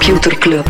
Computer Club.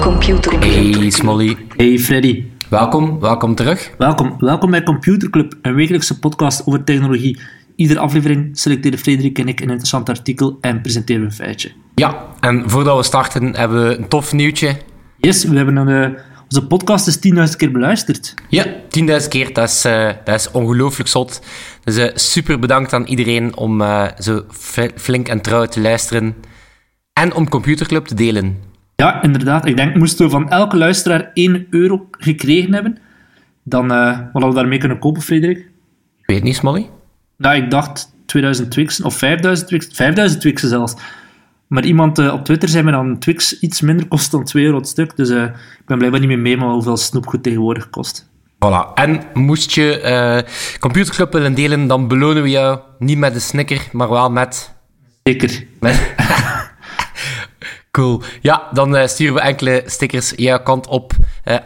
Computer Club. Hey Smolly, Hey Freddy, welkom, welkom terug. welkom. Welkom bij Computer Club, een wekelijkse podcast over technologie. Iedere aflevering selecteren Frederik en ik een interessant artikel en presenteren we een feitje. Ja, en voordat we starten hebben we een tof nieuwtje. Yes, we hebben een, eh, onze podcast is 10.000 keer beluisterd. Ja, 10.000 keer, dat is, eh, dat is ongelooflijk zot. Dus eh, super bedankt aan iedereen om eh, zo fl- flink en trouw te luisteren. En om Computerclub te delen. Ja, inderdaad. Ik denk, moesten we van elke luisteraar 1 euro gekregen hebben, dan wat hadden we daarmee kunnen kopen, Frederik? Ik weet niet, Smolly? Nou, ik dacht 2000 Twixen, of 5000 Twixen, 5000 Twixen zelfs. Maar iemand eh, op Twitter zei me dat een Twix iets minder kost dan 2 euro het stuk. Dus eh, ik ben blijkbaar niet meer mee, maar hoeveel snoepgoed tegenwoordig kost. Voilà. En moest je eh Computerclub willen delen, dan belonen we jou niet met een snicker, maar wel met... Zeker. met Cool. Ja, dan sturen we enkele stickers jouw kant op.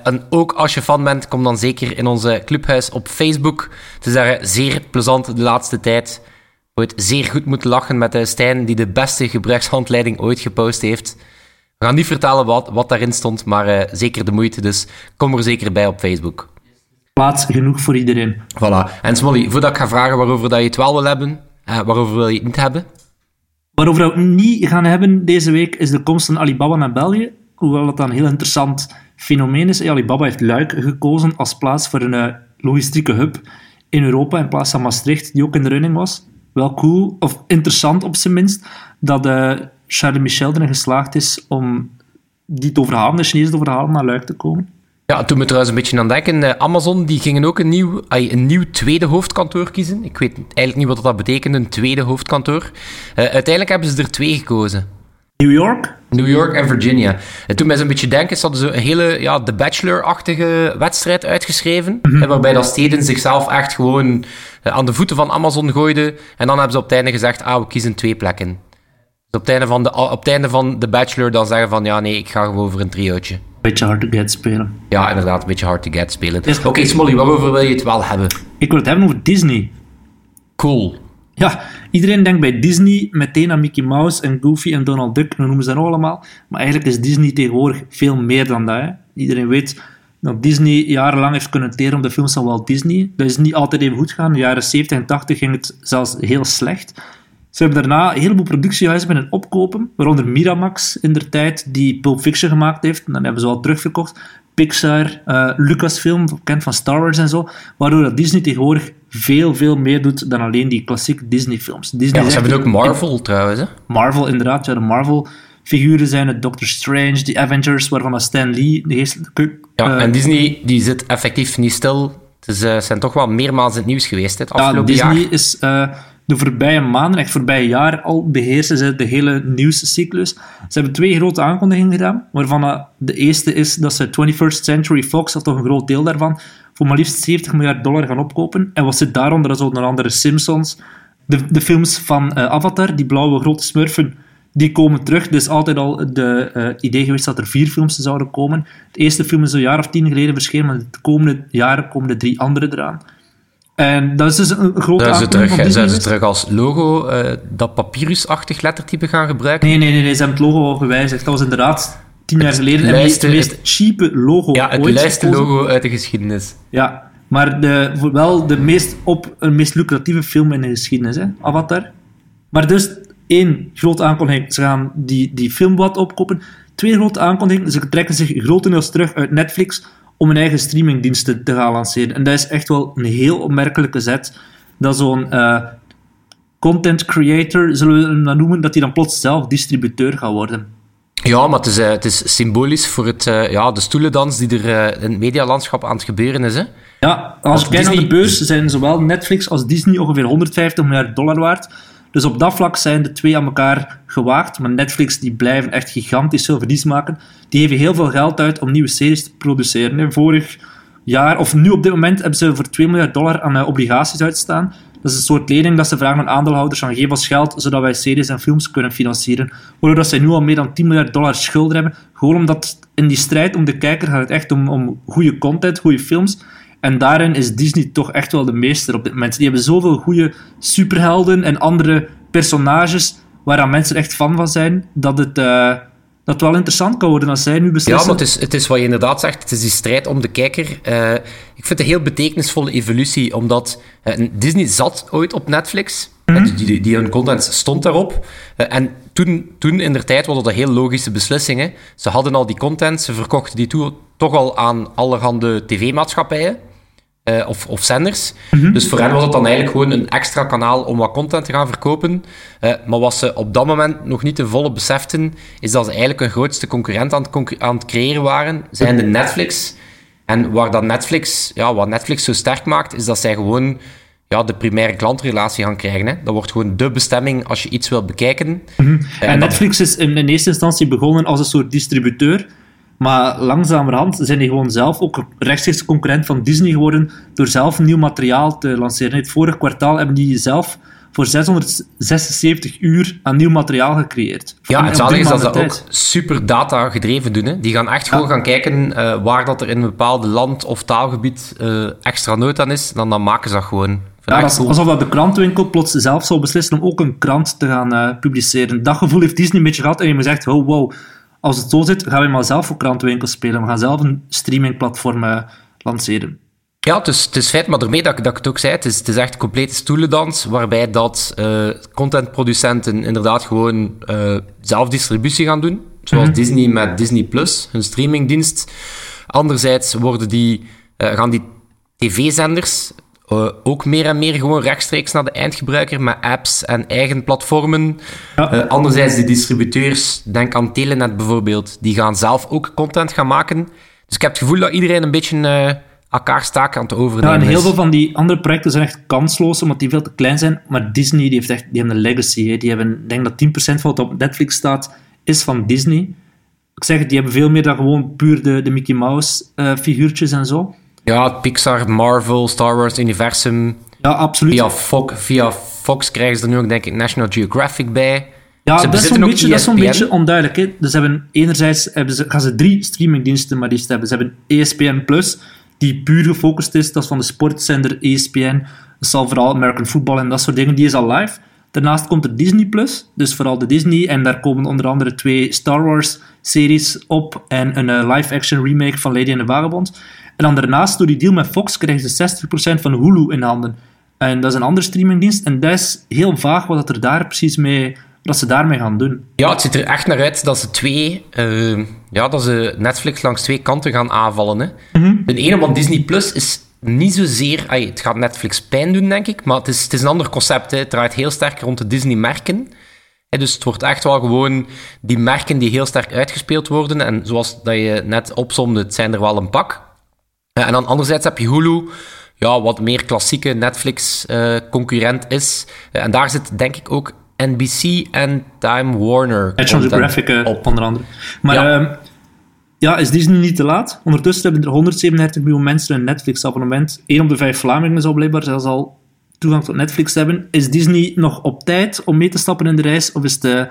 En ook als je fan bent, kom dan zeker in onze clubhuis op Facebook. Het is daar zeer plezant de laatste tijd. Ooit zeer goed moeten lachen met uh, Stijn, die de beste gebruikshandleiding ooit gepost heeft. We gaan niet vertellen wat, wat daarin stond, maar eh, zeker de moeite. Dus kom er zeker bij op Facebook. Plaats genoeg voor iedereen. Voilà. En Smolly, voordat ik ga vragen waarover dat je het wel wil hebben, eh, waarover wil je het niet hebben? Waarover we het niet gaan hebben deze week is de komst van Alibaba naar België. Hoewel dat dan een heel interessant fenomeen is. Alibaba heeft Luik gekozen als plaats voor een eh, logistieke hub in Europa in plaats van Maastricht, die ook in de running was. Wel cool, of interessant op zijn minst, dat eh Charles Michel erin geslaagd is om die te overhalen, de Chinezen te overhalen naar Luik te komen. Ja, toen me trouwens een beetje aan denken. eh, Amazon die gingen ook een nieuw, een nieuw tweede hoofdkantoor kiezen. Ik weet eigenlijk niet een ze. New York? En Virginia. En toen mij zo'n beetje denken, ze hadden zo een hele ja, The Bachelor-achtige wedstrijd uitgeschreven. eh, waarbij dat steden zichzelf echt gewoon eh, aan de voeten van Amazon gooiden. En dan hebben ze op het einde gezegd, ah, we kiezen twee plekken. Dus op het einde van de, op het einde van The Bachelor dan zeggen van, ja nee, ik ga gewoon voor een triootje. Beetje hard to get spelen. Ja, inderdaad, een beetje hard to get spelen. Oké, Smolly, waarover wil je het wel hebben? Ik wil het hebben over Disney. Cool. Ja, iedereen denkt bij Disney meteen aan Mickey Mouse en Goofy en Donald Duck, noemen ze dat nog allemaal. Maar eigenlijk is Disney tegenwoordig veel meer dan dat. Iedereen weet dat Disney jarenlang heeft kunnen teren op de films van Walt Disney. Dat is niet altijd even goed gegaan. In de jaren 70 en 80 ging het zelfs heel slecht. Ze hebben daarna een heleboel productiehuizen kunnen opkopen, waaronder Miramax in der tijd, die Pulp Fiction gemaakt heeft. En dan hebben ze al terugverkocht. Pixar, eh, Lucasfilm, bekend van Star Wars en zo. Waardoor dat Disney tegenwoordig veel, veel meer doet dan alleen die klassieke Disney-films. Disney Ja, ze hebben ook Marvel trouwens, hè? Marvel, inderdaad. Ja, de Marvel-figuren zijn het Doctor Strange, de Avengers, waarvan Stan Lee de geestelijke... Ja, eh, en Disney die zit effectief niet stil. Dus ze zijn toch wel meermaals in het nieuws geweest Ja, afgelopen Disney jaar. is eh, de voorbije maanden, echt voorbije jaar, al beheersen ze de hele nieuwscyclus. Ze hebben twee grote aankondigingen gedaan, waarvan de eerste is dat ze 21st Century Fox, of toch een groot deel daarvan, voor maar liefst 70 miljard dollar gaan opkopen. En wat zit daaronder? Dat is onder andere Simpsons, de, de films van eh, Avatar, die blauwe grote smurfen, die komen terug. Dus altijd al de eh, idee geweest dat er vier films zouden komen. De eerste film is een jaar of tien geleden verschenen, maar de komende jaren komen de drie andere eraan. En dat is dus een grote Zouden ze terug, ze geweest. terug als logo eh, dat papyrusachtig lettertype gaan gebruiken? Nee, nee, nee, nee, ze hebben het logo al gewijzigd. Dat was inderdaad tien jaar geleden. En lijste- het meest, het cheape logo Ja, het lijste logo uit de geschiedenis. Ja, maar de, wel de meest, op, een meest lucratieve film in de geschiedenis, hè? Avatar. Maar dus één grote aankondiging, ze gaan die, die film wat opkopen. Twee grote aankondigingen, ze trekken zich grotendeels terug uit Netflix om hun eigen streamingdiensten te gaan lanceren. En dat is echt wel een heel opmerkelijke zet. Dat zo'n eh, content creator, zullen we hem dan noemen, dat hij dan plots zelf distributeur gaat worden. Ja, maar het is, eh, het is symbolisch voor het, eh, ja, de stoelendans die er in het medialandschap aan het gebeuren is. Hè? Ja, als Want kijkt naar de beurs, zijn zowel Netflix als Disney ongeveer 150 miljard dollar waard. Dus op dat vlak zijn de twee aan elkaar gewaagd. Maar Netflix die blijven echt gigantisch veel verlies maken. Die geven heel veel geld uit om nieuwe series te produceren. hè. Vorig jaar, of nu op dit moment, hebben ze voor 2 miljard dollar aan eh, obligaties uitstaan. Dat is een soort lening dat ze vragen aan aandeelhouders van geef ons geld, zodat wij series en films kunnen financieren. Waardoor zij nu al meer dan 10 miljard dollar schulden hebben. Gewoon omdat in die strijd om de kijker gaat het echt om, om goede content, goede films. En daarin is Disney toch echt wel de meester op dit moment. Die hebben zoveel goede superhelden en andere personages waaraan mensen echt fan van zijn, dat het, uh, dat wel interessant kan worden als zij nu beslissen. Ja, maar het is, het is wat je inderdaad zegt, het is die strijd om de kijker. Uh, ik vind het een heel betekenisvolle evolutie, omdat uh, Disney zat ooit op Netflix. Mm die, die, die, hun content stond daarop. en toen, toen in der tijd was dat een heel logische beslissing. Ze hadden al die content, ze verkochten die toe, toch al aan allerhande tv-maatschappijen. Uh, of, of zenders. Mhm. Dus voor hen was het dan eigenlijk gewoon een extra kanaal om wat content te gaan verkopen. Uh, maar wat ze op dat moment nog niet te volle beseften, is dat ze eigenlijk een grootste concurrent aan het, aan het creëren waren, zijn de Netflix. En waar dat Netflix, ja, wat Netflix zo sterk maakt, is dat zij gewoon ja, de primaire klantrelatie gaan krijgen. Hè. Dat wordt gewoon de bestemming als je iets wilt bekijken. Mhm. En, en Netflix is in, in eerste instantie begonnen als een soort distributeur. Maar langzamerhand zijn die gewoon zelf ook rechtstreeks concurrent van Disney geworden door zelf nieuw materiaal te lanceren. Het vorige kwartaal hebben die zelf voor 676 uur aan nieuw materiaal gecreëerd. Ja, het zalige is dat ze ook super data gedreven doen. Hè. Die gaan echt gewoon gaan kijken uh, waar dat er in een bepaald land of taalgebied uh, extra nood aan is. Dan, dan maken ze dat gewoon. Ja, dat alsof dat de krantenwinkel plots zelf zou beslissen om ook een krant te gaan uh, publiceren. Dat gevoel heeft Disney een beetje gehad en je me zegt, wow, wow, als het zo zit, gaan we maar zelf voor krantenwinkels spelen. We gaan zelf een streamingplatform uh, lanceren. Ja, dus het is feit, maar daarmee dat, dat ik het ook zei, het is, het is echt een complete stoelendans, waarbij dat uh, contentproducenten inderdaad gewoon uh, zelf distributie gaan doen, zoals mhm. Disney met Disney+, Plus, hun streamingdienst. Anderzijds worden die, gaan die tv-zenders uh, ook meer en meer gewoon rechtstreeks naar de eindgebruiker met apps en eigen platformen. Ja. Uh, anderzijds, de distributeurs, denk aan Telenet bijvoorbeeld, die gaan zelf ook content gaan maken. Dus ik heb het gevoel dat iedereen een beetje uh, elkaar staak aan het overnemen ja, en heel veel van die andere projecten zijn echt kansloos, omdat die veel te klein zijn. Maar Disney die heeft echt die hebben een legacy. Hè. Die hebben, ik denk dat 10% van wat op Netflix staat, is van Disney. Ik zeg die hebben veel meer dan gewoon puur de, de Mickey Mouse figuurtjes en zo. Ja, Pixar, Marvel, Star Wars universum. Ja, absoluut. Via Fox, via Fox krijgen ze er nu ook, denk ik, National Geographic bij. Ja, dat is, een beetje, dat is een beetje onduidelijk. Hè? Dus hebben, enerzijds hebben ze, gaan ze drie streamingdiensten maar liefst hebben. Ze hebben ESPN+, Plus, die puur gefocust is. Dat is van de sportzender ESPN. Dat zal vooral American football en dat soort dingen. Die is al live. Daarnaast komt er Disney+, Plus, dus vooral de Disney. En daar komen onder andere twee Star Wars-series op en een uh, live-action remake van Lady and the Vagabond. En dan daarnaast, door die deal met Fox, krijgen ze 60% van Hulu in handen. En dat is een andere streamingdienst. En dat is heel vaag wat er daar precies mee, wat ze daarmee gaan doen. Ja, het ziet er echt naar uit dat ze twee, uh, ja, dat ze Netflix langs twee kanten gaan aanvallen. Hè. Mm De ene, want Disney Plus is niet zozeer, ay, het gaat Netflix pijn doen, denk ik, maar het is, het is een ander concept. Hè. Het draait heel sterk rond de Disney-merken. Dus het wordt echt wel gewoon die merken die heel sterk uitgespeeld worden. En zoals dat je net opzomde, het zijn er wel een pak. En dan anderzijds heb je Hulu, ja, wat meer klassieke Netflix-concurrent is. en daar zit denk ik ook NBC en Time Warner. National Geographic uh, op, onder andere. Maar ja. Uh, ja, is Disney niet te laat? Ondertussen hebben er 137 miljoen mensen een Netflix-abonnement. 1 op de 5 Vlamingen zou blijkbaar zelfs al toegang tot Netflix hebben. Is Disney nog op tijd om mee te stappen in de reis, of is het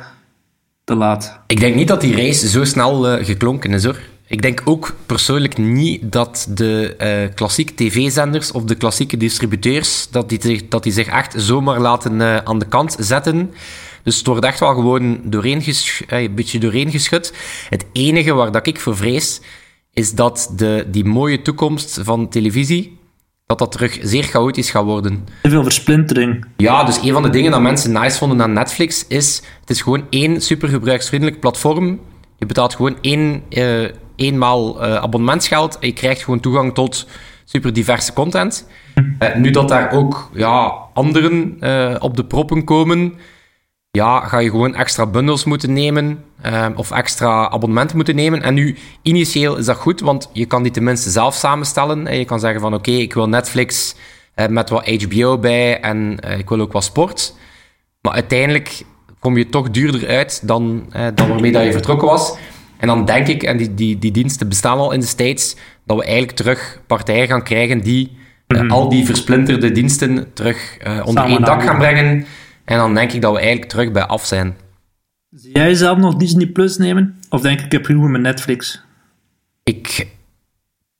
te laat? Ik denk niet dat die reis zo snel uh, geklonken is, hoor. Ik denk ook persoonlijk niet dat de uh, klassieke tv-zenders of de klassieke distributeurs, dat die, dat die zich echt zomaar laten uh, aan de kant zetten. Dus het wordt echt wel gewoon doorheen uh, een beetje doorheen geschud. Het enige waar dat ik voor vrees, is dat de, die mooie toekomst van televisie, dat dat terug zeer chaotisch gaat worden. Te veel versplintering. Ja, dus een van de dingen dat mensen nice vonden aan Netflix is, het is gewoon één supergebruiksvriendelijk platform. Je betaalt gewoon één, eenmaal uh, abonnementsgeld en je krijgt gewoon toegang tot super diverse content. Uh, nu dat daar ook ja, anderen uh, op de proppen komen, ja, ga je gewoon extra bundles moeten nemen of extra abonnementen moeten nemen. En nu, initieel is dat goed, want je kan die tenminste zelf samenstellen. En je kan zeggen van oké, ik wil Netflix met wat HBO bij en ik wil ook wat sport. Maar uiteindelijk kom je toch duurder uit dan, dan waarmee dat je vertrokken was. En dan denk ik, en die, die, die diensten bestaan al in de States, dat we eigenlijk terug partijen gaan krijgen die mm al die versplinterde diensten terug uh, onder één dak gaan brengen. En dan denk ik dat we eigenlijk terug bij af zijn. Zie jij zelf nog Disney Plus nemen? Of denk ik, ik heb genoeg met Netflix? Ik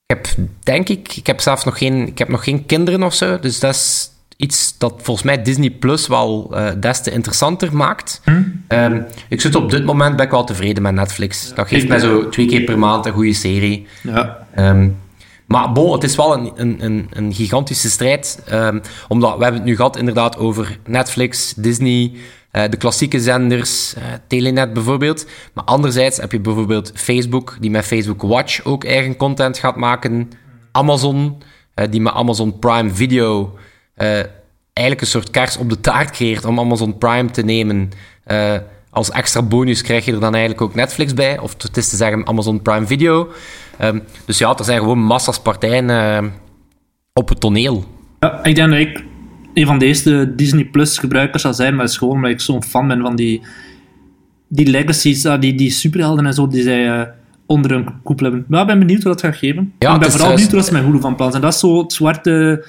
heb denk ik. Ik heb zelf nog geen, ik heb nog geen kinderen of zo. Dus dat is iets dat volgens mij Disney Plus wel uh, des te interessanter maakt. Hm? Um, ik zit op dit moment ben ik wel tevreden met Netflix. Dat geeft mij zo twee keer per maand een goede serie. Ja. Um, maar bon, het is wel een, een, een gigantische strijd. Um, omdat we hebben het nu gehad inderdaad over Netflix, Disney, uh, de klassieke zenders, uh, Telenet bijvoorbeeld. Maar anderzijds heb je bijvoorbeeld Facebook, die met Facebook Watch ook eigen content gaat maken. Amazon, die met Amazon Prime Video eigenlijk een soort kers op de taart creëert om Amazon Prime te nemen. als extra bonus krijg je er dan eigenlijk ook Netflix bij. Of het is te zeggen Amazon Prime Video. Um, dus ja, er zijn gewoon massas partijen uh, op het toneel. Ja, ik denk dat ik een van de eerste Disney Plus gebruikers zal zijn, maar het is gewoon omdat ik zo'n fan ben van die, die legacies, uh, die, die superhelden en zo, die zij onder een koepel hebben. Maar ik ben benieuwd wat dat gaat geven. Ja, ik ben vooral benieuwd wat ze met Hulu van plan zijn. Dat is zo het zwarte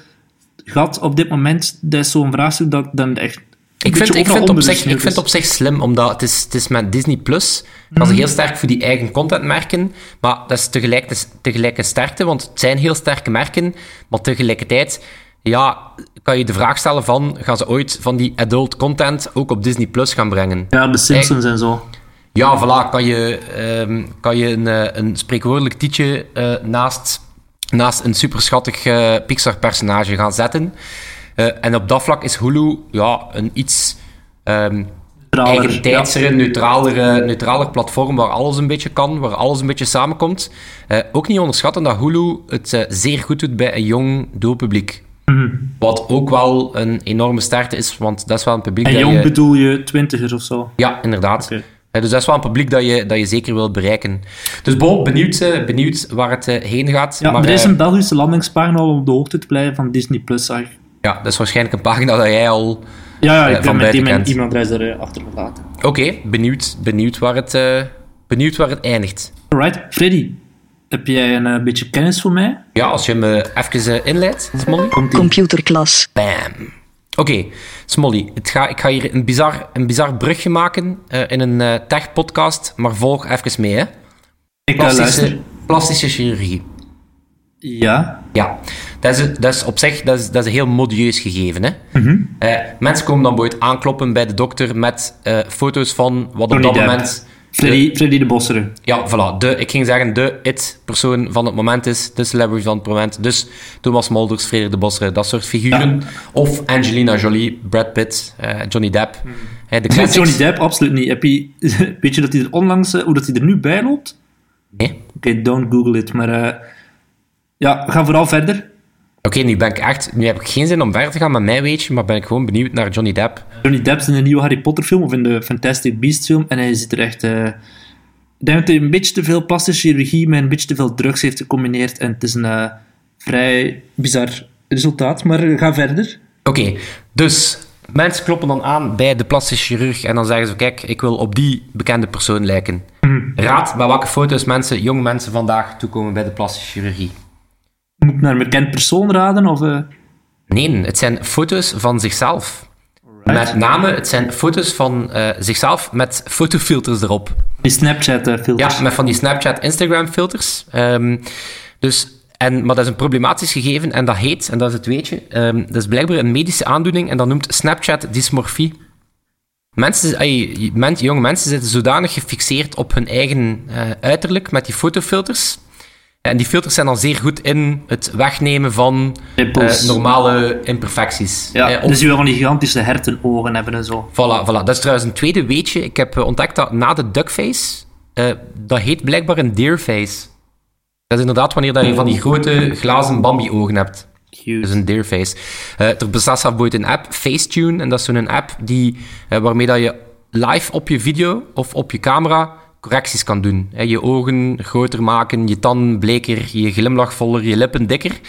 gat op dit moment. Dat is zo'n vraagstuk dat dan echt ik vind, ik, vind op zich, ik vind op zich slim, omdat het is, het is met Disney Plus. Dat is heel sterk voor die eigen contentmerken. Maar dat is tegelijk, tegelijk een sterkte, want het zijn heel sterke merken. Maar tegelijkertijd ja, kan je de vraag stellen van... Gaan ze ooit van die adult content ook op Disney Plus gaan brengen? Ja, de Simpsons en zo. Ja, voilà. Kan je, um, kan je een, een spreekwoordelijk tietje uh, naast, naast een superschattig uh, Pixar-personage gaan zetten... Uh, en op dat vlak is Hulu ja, een iets um, eigen tijdsere, ja. neutralere, neutraler platform waar alles een beetje kan, waar alles een beetje samenkomt. Uh, ook niet onderschatten dat Hulu het zeer goed doet bij een jong doelpubliek. Mm. Wat ook wel een enorme sterkte is, want dat is wel een publiek en jong je... bedoel je twintigers of zo? Ja, inderdaad. Okay. Dus dat is wel een publiek dat je, dat je zeker wilt bereiken. Dus Bo, benieuwd, benieuwd waar het heen gaat. Ja, maar, er is een Belgische landingspagina om op de hoogte te blijven van Disney Plus, zag. Ja, dat is waarschijnlijk een pagina dat jij al Ja, ja ik uh, van mijn kent. e-mailadres er uh, achtergelaten. Oké, okay, benieuwd, benieuwd, waar het, uh, benieuwd waar het eindigt. Alright, Freddy, heb jij een uh, beetje kennis voor mij? Ja, als je me even inleidt, Smolly. Computerklas. Bam. Oké, okay, Smolly, het ga, ik ga hier een bizar, een bizar brugje maken in een tech-podcast, maar volg even mee, hè. Ik plastische, plastische chirurgie. Ja. Ja, dat is, dat is op zich dat is, dat is een heel modieus gegeven. Hè? Mm -hmm. uh, mensen komen dan bijvoorbeeld aankloppen bij de dokter met foto's van wat op dat Depp. moment... Freddy, de, Freddy de Bossere. Ja, voilà. De, ik ging zeggen de it-persoon van het moment is, de celebrity van het moment. Dus Thomas Molders, Frederik de Bossere, dat soort figuren. Ja. Of Angelina Jolie, Brad Pitt, uh, Johnny Depp. Mm. Hey, de classics. Johnny Depp, absoluut niet. Heb je, weet je dat hij er onlangs, hoe dat hij er nu bij loopt? Nee. Oké, okay, don't google it, maar... Ja, we gaan vooral verder. Oké, okay, nu ben ik echt... Nu heb ik geen zin om verder te gaan met mijn weetje, maar ben ik gewoon benieuwd naar Johnny Depp. Johnny Depp is in de nieuwe Harry Potter film, of in de Fantastic Beasts film, en hij zit er echt... Uh, ik denk dat hij een beetje te veel plastische chirurgie met een beetje te veel drugs heeft gecombineerd, en het is een uh, vrij bizar resultaat, maar uh, ga verder. Oké, okay, dus... Mensen kloppen dan aan bij de plastische chirurg en dan zeggen ze, kijk, ik wil op die bekende persoon lijken. Mm. Raad bij welke foto's mensen, jonge mensen vandaag toekomen bij de plastische chirurgie. Moet ik naar een bekend persoon raden? Of, uh... Nee, het zijn foto's van zichzelf. Met name, het zijn foto's van uh, zichzelf met fotofilters erop. Die Snapchat-filters. Ja, met van die Snapchat, Instagram-filters. Um, dus, en, maar dat is een problematisch gegeven en dat heet, en dat is het weetje, um, dat is blijkbaar een medische aandoening en dat noemt Snapchat-dysmorfie. Mensen, ay, men, jonge mensen zitten zodanig gefixeerd op hun eigen uh, uiterlijk met die fotofilters. En die filters zijn dan zeer goed in het wegnemen van uh, normale imperfecties. Ja, uh, dus je wil van die gigantische hertenogen hebben en zo. Voilà, voilà. Dat is trouwens een tweede weetje. Ik heb uh, ontdekt dat na de duckface, dat heet blijkbaar een deerface. Dat is inderdaad wanneer dat je van die grote glazen Bambi-ogen hebt. Cute. Dat is een deerface. er bestaat zelfs een app, Facetune, en dat is zo'n app die, waarmee dat je live op je video of op je camera correcties kan doen. Je ogen groter maken, je tanden bleker, je glimlach voller, je lippen dikker.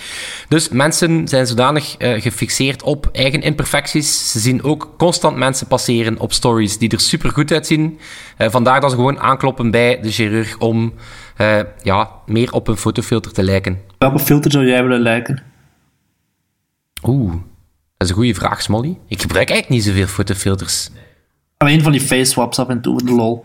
Dus mensen zijn zodanig uh, gefixeerd op eigen imperfecties. Ze zien ook constant mensen passeren op stories die er super goed uitzien. Uh, vandaar dat ze gewoon aankloppen bij de chirurg om uh, ja, meer op een fotofilter te lijken. Welke filter zou jij willen lijken? Oeh, dat is een goede vraag, Smolly. Ik gebruik eigenlijk niet zoveel fotofilters. Alleen van die face swaps af en toe, de lol.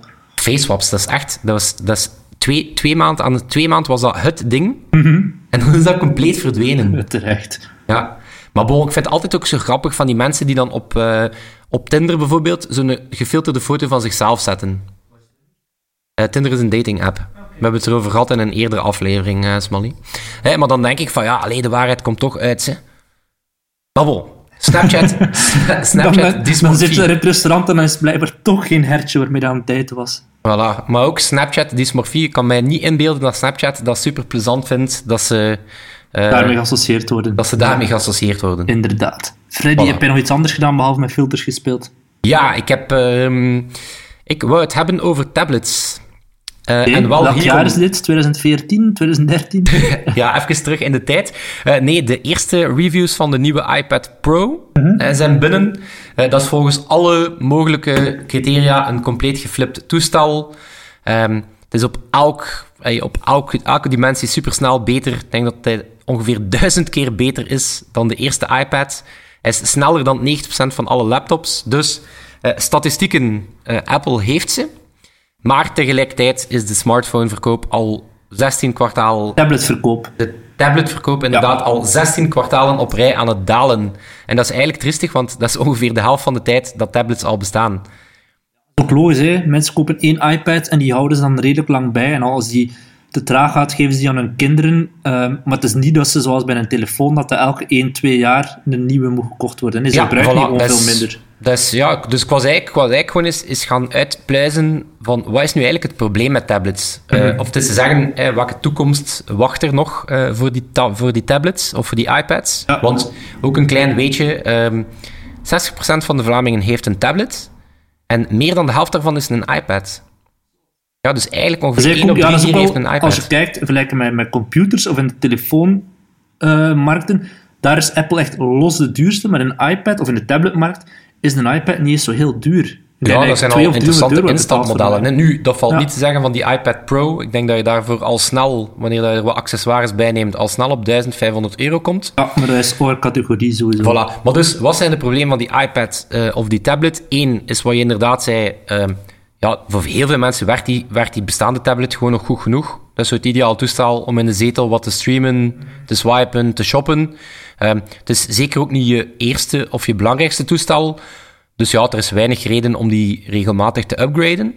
Face swaps, dat is echt... Dat was, dat is twee, twee maanden, aan twee maanden was dat het ding. Mm -hmm. En dan is dat compleet verdwenen. Terecht. Ja. Maar bon, ik vind het altijd ook zo grappig van die mensen die dan op, uh, op Tinder bijvoorbeeld zo'n gefilterde foto van zichzelf zetten. Uh, Tinder is een dating app. We hebben het erover gehad in een eerdere aflevering, uh, Smally. Hey, maar dan denk ik van ja, alleen de waarheid komt toch uit. Hè. Maar bon, Snapchat, Snapchat dan, dan zit je in het restaurant en dan is het blijkbaar toch geen hertje waarmee dat aan tijd was. Voilà, maar ook Snapchat dysmorfie. Ik kan mij niet inbeelden dat Snapchat dat super plezant vindt dat ze... Uh, daarmee geassocieerd worden. Dat ze daarmee geassocieerd worden. Inderdaad. Freddy, voilà. heb je nog iets anders gedaan behalve met filters gespeeld? Ja, ik heb... Uh, ik wou het hebben over tablets. Uh, nee, en wel welk jaar is dit? 2014, 2013? ja, even terug in de tijd. Uh, nee, de eerste reviews van de nieuwe iPad Pro -huh. zijn binnen. Uh, dat is volgens alle mogelijke criteria een compleet geflipt toestel. Um, het is op, elk, op elk, elke dimensie supersnel beter. Ik denk dat hij ongeveer duizend keer beter is dan de eerste iPad. Hij is sneller dan 90% van alle laptops. Dus statistieken, Apple heeft ze. Maar tegelijkertijd is de smartphoneverkoop al 16 kwartaal... Tabletverkoop. De tabletverkoop inderdaad al 16 kwartalen op rij aan het dalen. En dat is eigenlijk tristig, want dat is ongeveer de helft van de tijd dat tablets al bestaan. Ook logisch, hè? Mensen kopen één iPad en die houden ze dan redelijk lang bij. En als die te traag gaat, geven ze die aan hun kinderen. Um, maar het is niet dat ze, zoals bij een telefoon, dat er elke 1, 2 jaar een nieuwe moet gekocht worden. Ze ja, gebruiken voilà, veel minder. Dus, ja, dus ik was eigenlijk, ik was eigenlijk gewoon eens, eens gaan uitpluizen van wat is nu eigenlijk het probleem met tablets? Mm -hmm. uh, of is te zeggen, eh, welke toekomst wacht er nog uh, voor, die voor die tablets of voor die iPads? Ja. Want ook een klein weetje, um, 60% van de Vlamingen heeft een tablet en meer dan de helft daarvan is een iPad. Ja, dus eigenlijk ongeveer op drie ja, heeft een iPad. Als je kijkt, vergelijken met, met computers of in de telefoonmarkten, uh, daar is Apple echt los de duurste, maar in een iPad of in de tabletmarkt is een iPad niet eens zo heel duur. Ja, dat zijn al interessante instapmodellen. En nu, dat valt ja. niet te zeggen van die iPad Pro. Ik denk dat je daarvoor al snel, wanneer je er wat accessoires bij neemt, al snel op 1500 euro komt. Ja, maar dat is voor categorie sowieso. Voilà. Maar dus, wat zijn de problemen van die iPad uh, of die tablet? Eén is wat je inderdaad zei... Uh, ja, voor heel veel mensen werkt die, werkt die bestaande tablet gewoon nog goed genoeg. Dat is zo het ideaal toestel om in de zetel wat te streamen, te swipen, te shoppen. Um, het is zeker ook niet je eerste of je belangrijkste toestel. Dus ja, er is weinig reden om die regelmatig te upgraden.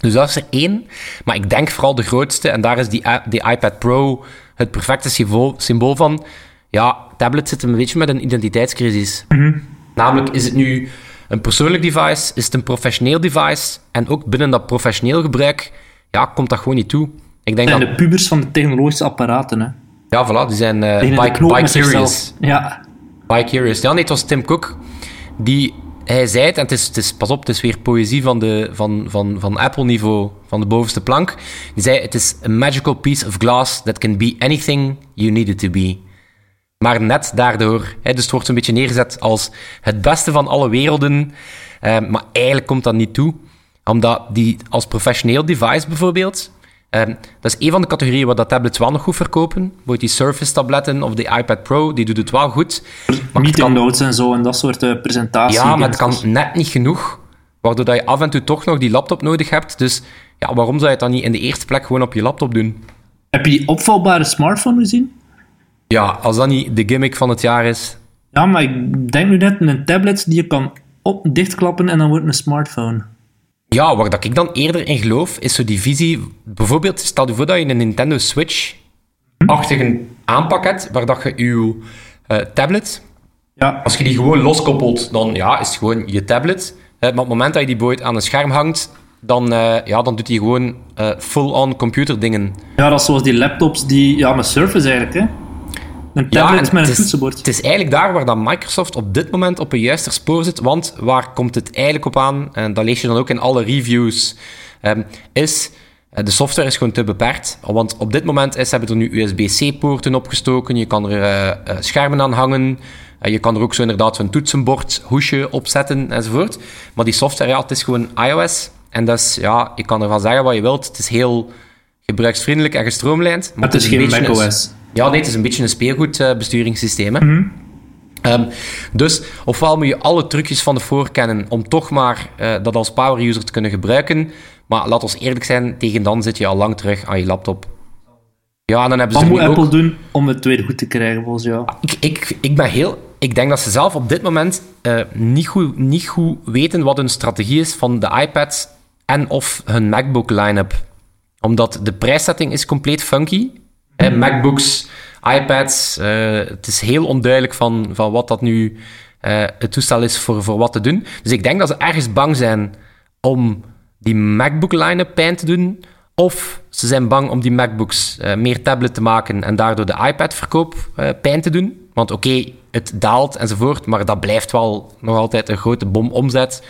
Dus dat is er één. Maar ik denk vooral de grootste, en daar is die, die iPad Pro het perfecte symbool, symbool van. Ja, tablet zit een beetje met een identiteitscrisis. Mm -hmm. Namelijk, is het nu een persoonlijk device? Is het een professioneel device? En ook binnen dat professioneel gebruik, ja, komt dat gewoon niet toe. Ik denk en dat... de pubers van de technologische apparaten, hè? Ja, voilà, die zijn uh, bike, bike curious. Ja. Bike curious. Ja, nee, het was Tim Cook. Die, hij zei het, en het is, het is, pas op, het is weer poëzie van, de, van, van, van Apple-niveau, van de bovenste plank. Die zei, het is a magical piece of glass that can be anything you need it to be. Maar net daardoor, hè, dus het wordt een beetje neergezet als het beste van alle werelden, uh, maar eigenlijk komt dat niet toe. Omdat die als professioneel device bijvoorbeeld, Um, dat is een van de categorieën waar dat tablets wel nog goed verkopen. Bijvoorbeeld die Surface-tabletten of de iPad Pro, die doet het wel goed. Meeting kan... notes en zo en dat soort uh, presentaties. Ja, maar het kan net niet genoeg. Waardoor dat je af en toe toch nog die laptop nodig hebt. Dus ja, waarom zou je het dan niet in de eerste plek gewoon op je laptop doen? Heb je die opvalbare smartphone gezien? Ja, als dat niet de gimmick van het jaar is. Ja, maar ik denk nu net een tablet die je kan op dichtklappen en dan wordt een smartphone. Ja, waar dat ik dan eerder in geloof, is zo die visie... Bijvoorbeeld, stel je voor dat je een Nintendo Switch-achtige aanpak hebt, waar dat je je uh, tablet... Ja. Als je die gewoon loskoppelt, dan ja, is het gewoon je tablet. Uh, maar op het moment dat je die boot aan een scherm hangt, dan, uh, ja, dan doet hij gewoon full-on computer dingen. Ja, dat is zoals die laptops die... Ja, met Surface eigenlijk, hè? Een tablet ja, met een toetsenbord. Het is eigenlijk daar waar dan Microsoft op dit moment op een juiste spoor zit. Want waar komt het eigenlijk op aan? En dat lees je dan ook in alle reviews. Um, is eh, de software is gewoon te beperkt. Want op dit moment is, hebben er nu USB-C-poorten opgestoken. Je kan er uh, uh, schermen aan hangen. je kan er ook zo inderdaad zo'n toetsenbord, hoesje opzetten enzovoort. Maar die software, ja, het is gewoon iOS. En dat is, ja, je kan ervan zeggen wat je wilt. Het is heel gebruiksvriendelijk en gestroomlijnd. Maar het is, het is geen macOS. Ja, nee, het is een beetje een speelgoedbesturingssysteem. Uh, mm um, dus ofwel moet je alle trucjes van de voor kennen om toch maar uh, dat als power user te kunnen gebruiken. Maar laat ons eerlijk zijn, tegen dan zit je al lang terug aan je laptop. Ja, en dan hebben Wat ze er moet Apple ook... doen om het weer goed te krijgen, volgens jou? Ik, ik, ik ben heel... Ik denk dat ze zelf op dit moment eh, niet, goed, niet goed weten wat hun strategie is van de iPads en of hun MacBook line-up. Omdat de prijszetting is compleet funky. MacBooks, iPads, eh, het is heel onduidelijk van, van wat dat nu eh, het toestel is voor, voor wat te doen. Dus ik denk dat ze ergens bang zijn om die MacBook line-up pijn te doen. Of ze zijn bang om die MacBooks eh, meer tablet te maken en daardoor de iPad-verkoop pijn te doen. Want oké, het daalt enzovoort, maar dat blijft wel nog altijd een grote bomomzet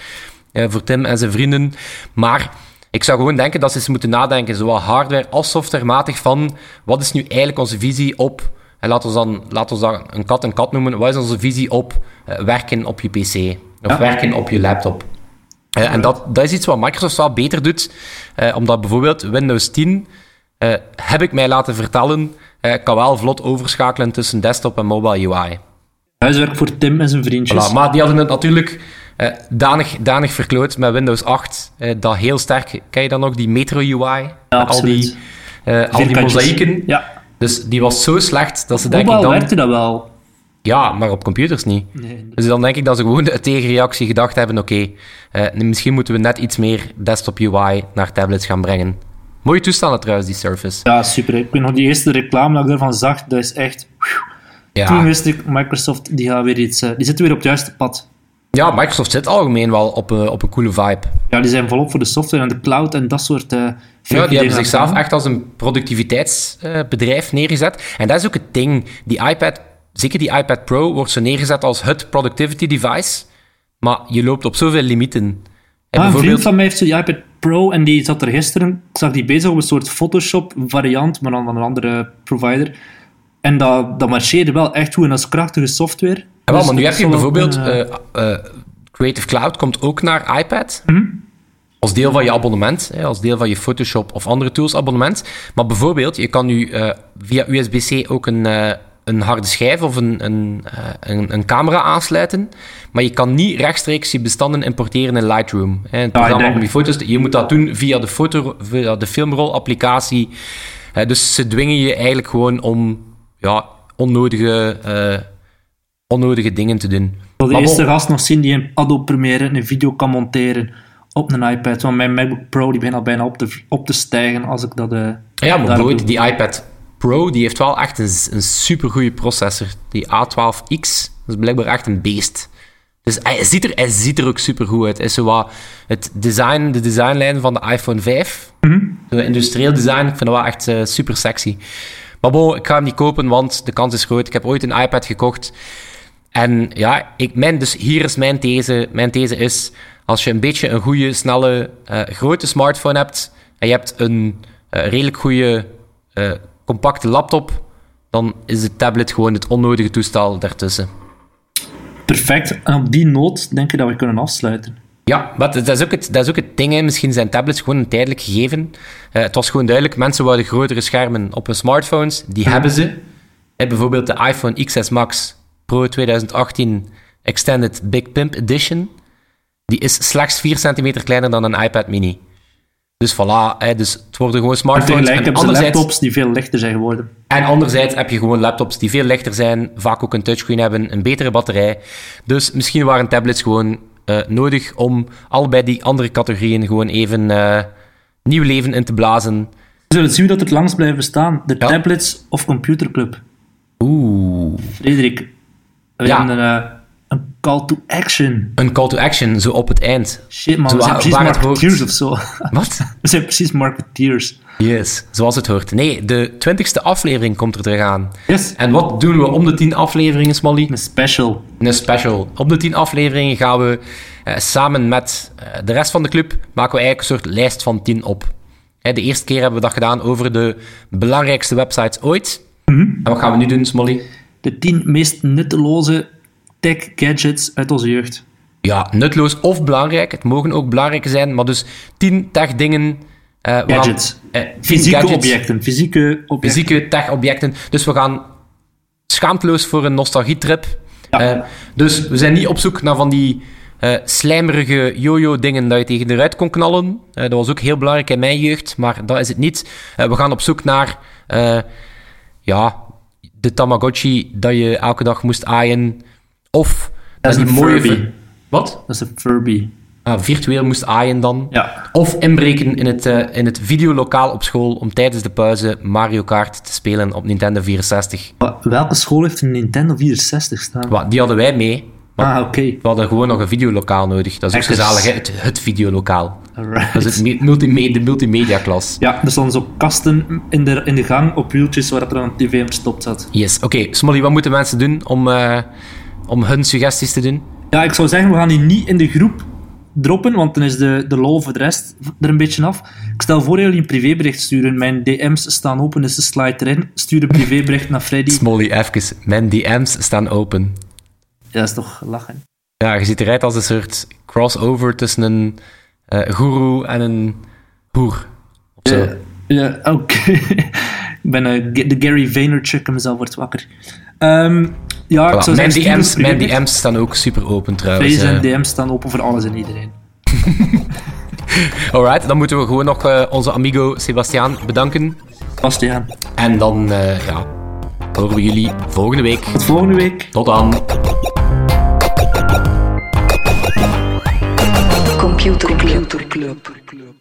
eh, voor Tim en zijn vrienden. Maar ik zou gewoon denken dat ze eens moeten nadenken, zowel hardware als softwarematig, van wat is nu eigenlijk onze visie op, en laten we dan, laten we dan een kat een kat noemen, wat is onze visie op eh, werken op je PC of Ja. werken op je laptop? Eh, en dat, dat is iets wat Microsoft wel beter doet, eh, omdat bijvoorbeeld Windows 10, eh, heb ik mij laten vertellen, kan wel vlot overschakelen tussen desktop en mobile UI. Huiswerk voor Tim en zijn vriendjes. Voilà, maar die hadden het natuurlijk eh, danig, danig verkloot met Windows 8. eh, dat heel sterk, ken je dan nog, die Metro UI? Ja, Met al die, eh, al die mozaïeken. Ja, Dus die was zo slecht dat ze denk ik dan... werkte dat wel. Ja, maar op computers niet. Nee, Dus dan denk ik dat ze gewoon de tegenreactie gedacht hebben, oké, eh, misschien moeten we net iets meer desktop UI naar tablets gaan brengen. Mooie toestanden trouwens, die Surface. Ja, super. Ik weet nog die eerste reclame dat ik daarvan zag, dat is echt... Ja. Toen wist ik, Microsoft, die, gaat weer iets, eh, die zitten weer op het juiste pad. Ja, Microsoft zit algemeen wel op, een op een coole vibe. Ja, die zijn volop voor de software en de cloud en dat soort... eh Ja, die hebben zichzelf aan. echt als een productiviteitsbedrijf neergezet. En dat is ook het ding. Die iPad, zeker die iPad Pro, wordt zo neergezet als het productivity device. Maar je loopt op zoveel limieten. En Ah, een vriend bijvoorbeeld, van mij heeft zo die iPad Pro en die zat er gisteren, ik zag die bezig op een soort Photoshop variant, maar dan van een andere provider. En dat, dat marcheerde wel echt goed en dat is krachtige software. Wel, Dus maar nu heb je bijvoorbeeld... eh, eh, Creative Cloud komt ook naar iPad. Mhm. Als deel van je abonnement. Hè, als deel van je Photoshop of andere tools abonnement. Maar bijvoorbeeld, je kan nu eh, via USB-C ook een, een harde schijf of een, een, een, een camera aansluiten. Maar je kan niet rechtstreeks je bestanden importeren in Lightroom. Hè, het programma denk- om je foto's te- Je moet dat doen via de, foto, via de filmrol-applicatie. Dus ze dwingen je eigenlijk gewoon om ja, onnodige, onnodige dingen te doen. Ik wil de eerste gast nog zien die in Adobe Premiere een video kan monteren op een iPad. Want mijn MacBook Pro die begint al bijna op te, op te stijgen als ik dat... eh, Ja, maar bijvoorbeeld die iPad Pro, die heeft wel echt een, een supergoeie processor. Die A12X, dat is blijkbaar echt een beest. Dus hij ziet er, hij ziet er ook supergoed uit. Is zo wat het design, de designlijn van de iPhone 5. Zo industrieel design, ik vind dat wel echt eh, super sexy. Maar bon, ik ga hem niet kopen, want de kans is groot. Ik heb ooit een iPad gekocht. En ja, ik, mijn, dus hier is mijn these. Mijn these is, als je een beetje een goede, snelle, eh, grote smartphone hebt en je hebt een eh, redelijk goede, eh, compacte laptop, dan is de tablet gewoon het onnodige toestel daartussen. Perfect. En op die noot denk ik dat we kunnen afsluiten. Ja, maar dat is ook het, dat is ook het ding. Hè. Misschien zijn tablets gewoon een tijdelijk gegeven. Het was gewoon duidelijk, mensen wouden grotere schermen op hun smartphones. Die hebben ze. Bijvoorbeeld de iPhone XS Max Pro 2018 Extended Big Pimp Edition. Die is slechts 4 centimeter kleiner dan een iPad mini. Dus voilà, hè, dus het worden gewoon smartphones. En anderzijds, laptops die veel lichter zijn geworden. en anderzijds heb je gewoon laptops die veel lichter zijn, vaak ook een touchscreen hebben, een betere batterij. Dus misschien waren tablets gewoon eh, nodig om allebei die andere categorieën gewoon even eh, nieuw leven in te blazen. We zullen zien dat het langst blijft bestaan. De Ja. tablets of computerclub. Oeh. Frederik, Ja. een, eh, een call to action. Een call to action, zo op het eind. Shit man, Zo we zijn waar- precies marketeers of zo. Wat? We zijn precies marketeers. Yes, zoals het hoort. Nee, de twintigste aflevering komt er terug aan. Yes. En wat doen we om de tien afleveringen, Smally? Een special. Een special. Op de 10 afleveringen gaan we eh, samen met eh, de rest van de club maken we eigenlijk een soort lijst van 10 op. Hè, de eerste keer hebben we dat gedaan over de belangrijkste websites ooit. En wat gaan we nu doen, Smolly? De 10 meest nutteloze tech gadgets uit onze jeugd. Ja, nutloos of belangrijk. Het mogen ook belangrijke zijn, maar dus 10 tech dingen. eh, gaan- Gadgets. eh, 10 Fysieke gadgets, objecten. Fysieke objecten. Fysieke tech objecten. Dus we gaan schaamteloos voor een nostalgietrip. Ja. Eh, dus we zijn niet op zoek naar van die slijmerige yo-yo dingen dat je tegen de ruit kon knallen. Dat was ook heel belangrijk in mijn jeugd, maar dat is het niet. We gaan op zoek naar ja, de Tamagotchi dat je elke dag moest aaien. Of Dat is een mooie... Furby. Wat? Dat is een Furby. Ah, virtueel moest aaien dan. Ja. Of inbreken in het, eh, in het videolokaal op school om tijdens de pauze Mario Kart te spelen op Nintendo 64. Wa- Welke school heeft een Nintendo 64 staan? Wat, die hadden wij mee. Ah, oké. we hadden gewoon nog een videolokaal nodig. Dat is ook Echt, gezellig? Het, het videolokaal. Alright. Dat is het me- multime- de multimedia-klas. Ja, er stonden zo kasten in de, in de gang op wieltjes waar er een tv op gestopt zat. Yes, oké. Smolly, wat moeten mensen doen om, eh, om hun suggesties te doen? Ja, ik zou zeggen, we gaan die niet in de groep droppen, want dan is de, de lol voor de rest er een beetje af. Ik stel voor dat jullie een privébericht sturen. Mijn DM's staan open, dus de slide erin. Stuur een privébericht naar Freddy. Smolly, even. Mijn DM's staan open. Ja, dat is toch lachen. Ja, je ziet eruit als een soort crossover tussen een eh goeroe en een hoer. Zo. Ja, ja oké. ik ben eh, de Gary Vaynerchuk en mezelf wordt wakker. Ehm, ja, Voilà. Mijn, DM's, mijn. DM's staan ook super open trouwens. Eh. DM's staan open voor alles en iedereen. Alright, dan moeten we gewoon nog eh, onze amigo Sebastiaan bedanken. Bastiaan. En dan eh, ja, horen we jullie volgende week. Tot volgende week. Tot dan. Computer Club.